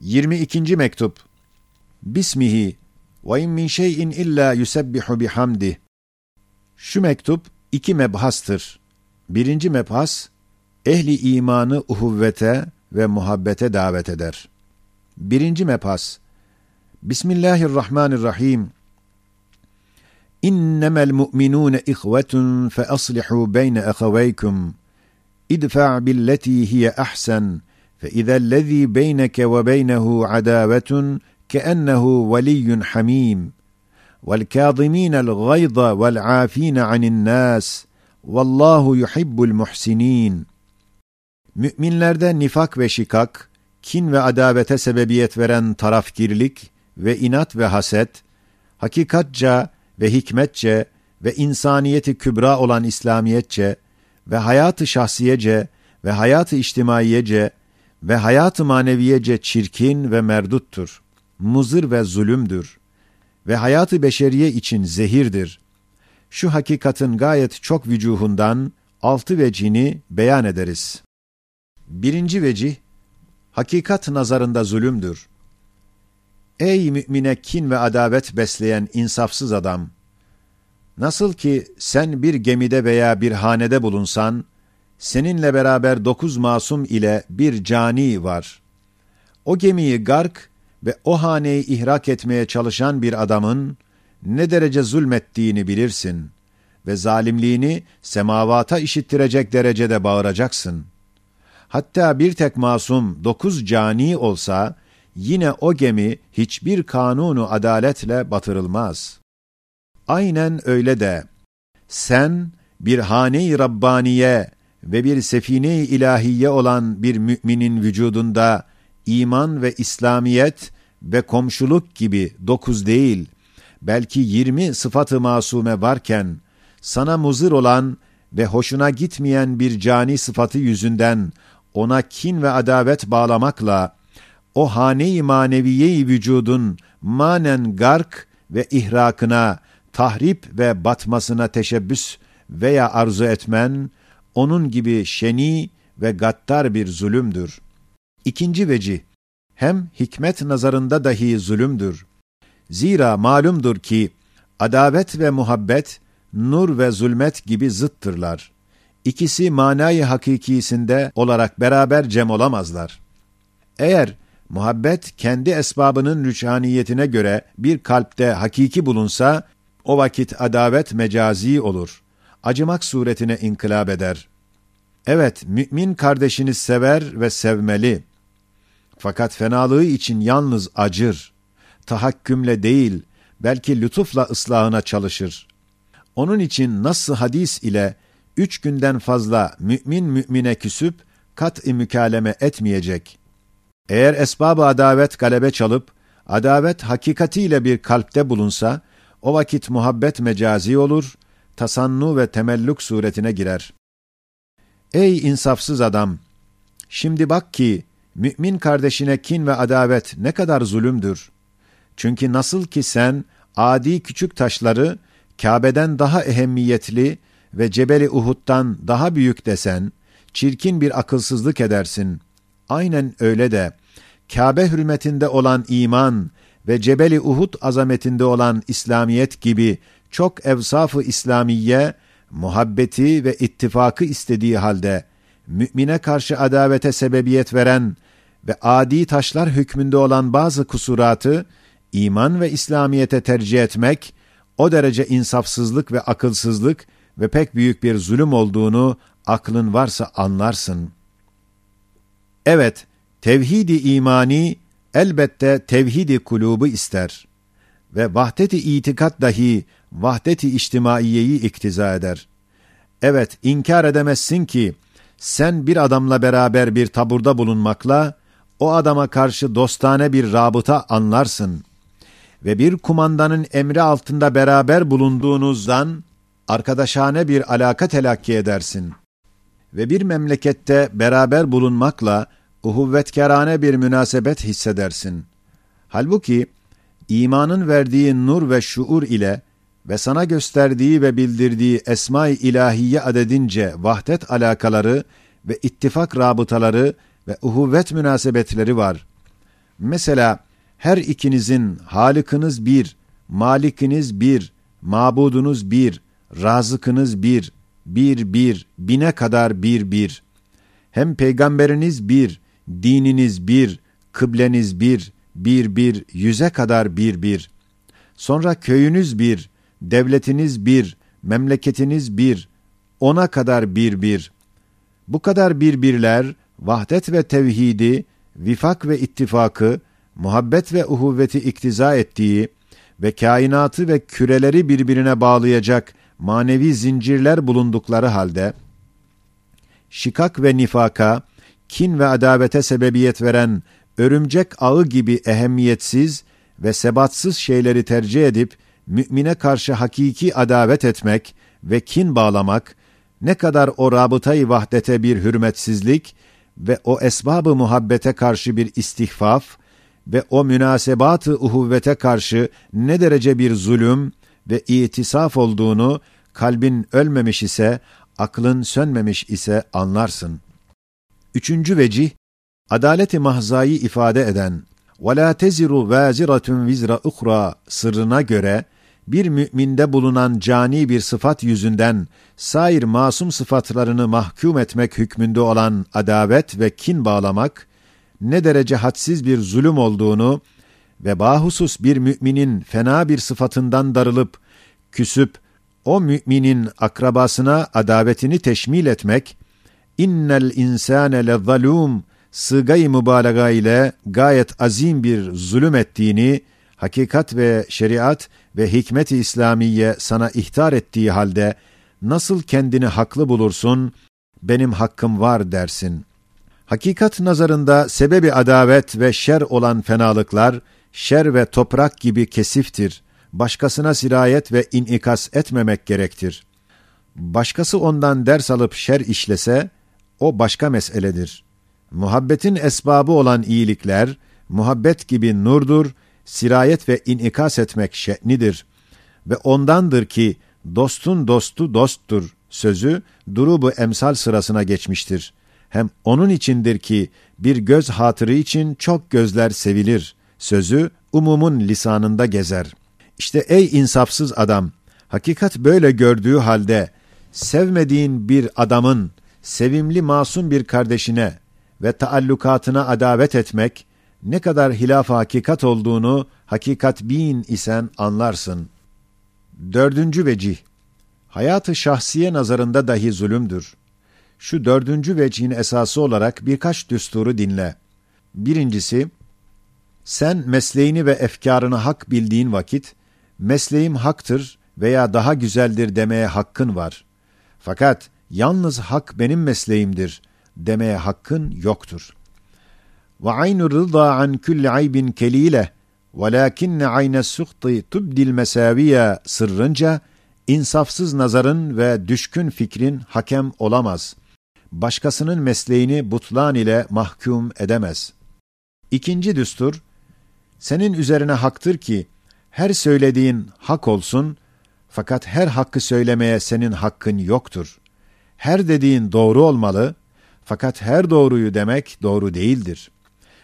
22. mektup. Bismihi ve in min şeyin illa yusebbihu bihamdih. Şu mektup iki mebhastır. Birinci mebhas ehli imanı uhuvvete ve muhabbete davet eder. Birinci mebhas Bismillahirrahmanirrahim. İnnemel mu'minûne ihvetun fe aslihu beyne eheveykum. İdfa' billeti hiye ahsen. فإذا الذي بينك وبينه عداوة كأنه ولي حميم والكاظمين الغيظ والعافين عن الناس والله يحب المحسنين Müminlerde nifak ve şikak, kin ve adavete sebebiyet veren tarafgirlik ve inat ve haset, hakikatça ve hikmetçe ve insaniyeti kübra olan İslamiyetçe ve hayatı şahsiyece ve hayatı içtimaiyece ve hayat-ı maneviyece çirkin ve merduttur. Muzır ve zulümdür. Ve hayatı beşeriye için zehirdir. Şu hakikatin gayet çok vücuhundan altı vecini beyan ederiz. Birinci vecih, hakikat nazarında zulümdür. Ey mümine kin ve adavet besleyen insafsız adam! Nasıl ki sen bir gemide veya bir hanede bulunsan, seninle beraber dokuz masum ile bir cani var. O gemiyi gark ve o haneyi ihrak etmeye çalışan bir adamın ne derece zulmettiğini bilirsin ve zalimliğini semavata işittirecek derecede bağıracaksın. Hatta bir tek masum dokuz cani olsa, yine o gemi hiçbir kanunu adaletle batırılmaz. Aynen öyle de, sen bir hane-i Rabbaniye ve bir sefine-i ilahiye olan bir müminin vücudunda iman ve İslamiyet ve komşuluk gibi dokuz değil, belki yirmi sıfatı masume varken, sana muzır olan ve hoşuna gitmeyen bir cani sıfatı yüzünden ona kin ve adavet bağlamakla, o hane-i maneviye-i vücudun manen gark ve ihrakına, tahrip ve batmasına teşebbüs veya arzu etmen, onun gibi şeni ve gattar bir zulümdür. İkinci veci, hem hikmet nazarında dahi zulümdür. Zira malumdur ki, adavet ve muhabbet, nur ve zulmet gibi zıttırlar. İkisi manayı hakikisinde olarak beraber cem olamazlar. Eğer muhabbet kendi esbabının rüçhaniyetine göre bir kalpte hakiki bulunsa, o vakit adavet mecazi olur. Acımak suretine inkılap eder. Evet, mümin kardeşini sever ve sevmeli. Fakat fenalığı için yalnız acır. Tahakkümle değil, belki lütufla ıslahına çalışır. Onun için nasıl hadis ile üç günden fazla mümin mümine küsüp kat-ı mükaleme etmeyecek. Eğer esbab-ı adavet galebe çalıp, adavet hakikatiyle bir kalpte bulunsa, o vakit muhabbet mecazi olur, tasannu ve temelluk suretine girer. Ey insafsız adam! Şimdi bak ki, mümin kardeşine kin ve adavet ne kadar zulümdür. Çünkü nasıl ki sen, adi küçük taşları, Kabe'den daha ehemmiyetli ve Cebeli Uhud'dan daha büyük desen, çirkin bir akılsızlık edersin. Aynen öyle de, Kabe hürmetinde olan iman ve Cebeli Uhud azametinde olan İslamiyet gibi çok evsafı İslamiye, muhabbeti ve ittifakı istediği halde, mümine karşı adavete sebebiyet veren ve adi taşlar hükmünde olan bazı kusuratı, iman ve İslamiyete tercih etmek, o derece insafsızlık ve akılsızlık ve pek büyük bir zulüm olduğunu aklın varsa anlarsın. Evet, tevhidi imani elbette tevhidi kulubu ister ve vahdeti itikat dahi vahdeti içtimaiyeyi iktiza eder. Evet, inkar edemezsin ki sen bir adamla beraber bir taburda bulunmakla o adama karşı dostane bir rabıta anlarsın ve bir kumandanın emri altında beraber bulunduğunuzdan arkadaşane bir alaka telakki edersin. Ve bir memlekette beraber bulunmakla uhuvvetkarane bir münasebet hissedersin. Halbuki imanın verdiği nur ve şuur ile ve sana gösterdiği ve bildirdiği esma-i ilahiye adedince vahdet alakaları ve ittifak rabıtaları ve uhuvvet münasebetleri var. Mesela her ikinizin halikiniz bir, malikiniz bir, mabudunuz bir, razıkınız bir, bir bir, bine kadar bir bir. Hem peygamberiniz bir, dininiz bir, kıbleniz bir, bir bir, yüze kadar bir bir. Sonra köyünüz bir, devletiniz bir, memleketiniz bir, ona kadar bir bir. Bu kadar birbirler, vahdet ve tevhidi, vifak ve ittifakı, muhabbet ve uhuvveti iktiza ettiği ve kainatı ve küreleri birbirine bağlayacak manevi zincirler bulundukları halde, şikak ve nifaka, kin ve adavete sebebiyet veren örümcek ağı gibi ehemmiyetsiz ve sebatsız şeyleri tercih edip, mümine karşı hakiki adavet etmek ve kin bağlamak, ne kadar o rabıtayı vahdete bir hürmetsizlik ve o esbabı muhabbete karşı bir istihfaf ve o münasebatı uhuvvete karşı ne derece bir zulüm ve itisaf olduğunu kalbin ölmemiş ise, aklın sönmemiş ise anlarsın. Üçüncü vecih, adaleti mahzayı ifade eden وَلَا تَزِرُ وَازِرَةٌ vizra اُخْرَى sırrına göre, bir müminde bulunan cani bir sıfat yüzünden sair masum sıfatlarını mahkum etmek hükmünde olan adavet ve kin bağlamak, ne derece hadsiz bir zulüm olduğunu ve bahusus bir müminin fena bir sıfatından darılıp, küsüp, o müminin akrabasına adavetini teşmil etmek, innel insane le sığgay mübalağa ile gayet azim bir zulüm ettiğini, hakikat ve şeriat ve hikmet-i İslamiye sana ihtar ettiği halde nasıl kendini haklı bulursun, benim hakkım var dersin. Hakikat nazarında sebebi adavet ve şer olan fenalıklar, şer ve toprak gibi kesiftir. Başkasına sirayet ve inikas etmemek gerektir. Başkası ondan ders alıp şer işlese, o başka meseledir. Muhabbetin esbabı olan iyilikler, muhabbet gibi nurdur, sirayet ve inikas etmek şe'nidir. Ve ondandır ki, dostun dostu dosttur sözü, durubu emsal sırasına geçmiştir. Hem onun içindir ki, bir göz hatırı için çok gözler sevilir sözü, umumun lisanında gezer. İşte ey insafsız adam, hakikat böyle gördüğü halde, sevmediğin bir adamın, sevimli masum bir kardeşine ve taallukatına adavet etmek, ne kadar hilaf hakikat olduğunu hakikat bin isen anlarsın. Dördüncü vecih, hayatı şahsiye nazarında dahi zulümdür. Şu dördüncü vecihin esası olarak birkaç düsturu dinle. Birincisi, sen mesleğini ve efkarını hak bildiğin vakit, mesleğim haktır veya daha güzeldir demeye hakkın var. Fakat yalnız hak benim mesleğimdir demeye hakkın yoktur. Ve aynü rıza an kulli aybin kelile velakinne ayne suhti tubdil mesaviye sırrınca insafsız nazarın ve düşkün fikrin hakem olamaz. Başkasının mesleğini butlan ile mahkum edemez. İkinci düstur, senin üzerine haktır ki her söylediğin hak olsun fakat her hakkı söylemeye senin hakkın yoktur. Her dediğin doğru olmalı fakat her doğruyu demek doğru değildir.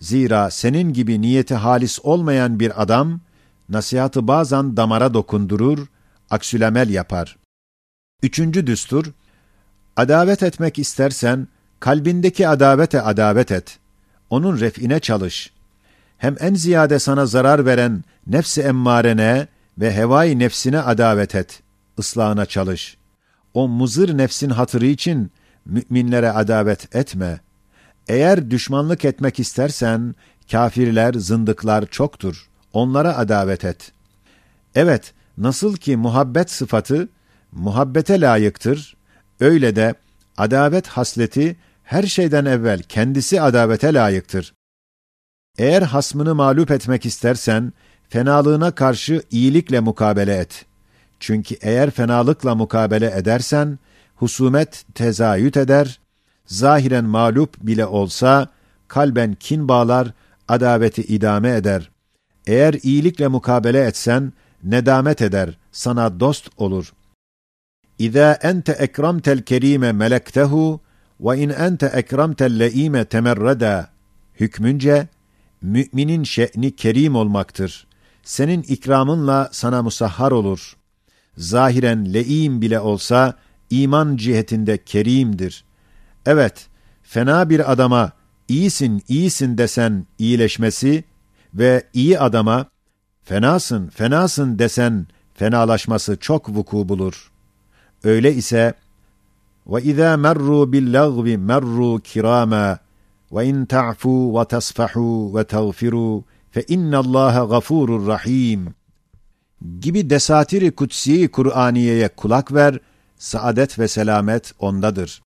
Zira senin gibi niyeti halis olmayan bir adam, nasihatı bazen damara dokundurur, aksülemel yapar. Üçüncü düstur, adavet etmek istersen, kalbindeki adavete adavet et. Onun refine çalış. Hem en ziyade sana zarar veren nefsi emmarene ve hevai nefsine adavet et. Islahına çalış. O muzır nefsin hatırı için müminlere adavet etme. Eğer düşmanlık etmek istersen, kafirler, zındıklar çoktur. Onlara adavet et. Evet, nasıl ki muhabbet sıfatı, muhabbete layıktır, öyle de adavet hasleti her şeyden evvel kendisi adavete layıktır. Eğer hasmını mağlup etmek istersen, fenalığına karşı iyilikle mukabele et. Çünkü eğer fenalıkla mukabele edersen, husumet tezayüt eder, zahiren mağlup bile olsa, kalben kin bağlar, adaveti idame eder. Eğer iyilikle mukabele etsen, nedamet eder, sana dost olur. İza ente ekramtel kerime melektehu ve in ente ekramtel leime temerreda hükmünce Müminin şe'ni kerim olmaktır. Senin ikramınla sana musahhar olur. Zahiren le'im bile olsa iman cihetinde kerimdir. Evet, fena bir adama iyisin iyisin desen iyileşmesi ve iyi adama fenasın fenasın desen fenalaşması çok vuku bulur. Öyle ise ve izâ merru bil-lagvi merru kirâmâ ve in ta'fu ve tasfahu ve tağfiru fe innallaha gafurur rahim gibi desatiri kutsi Kur'aniye'ye kulak ver.'' Saadet ve selamet ondadır.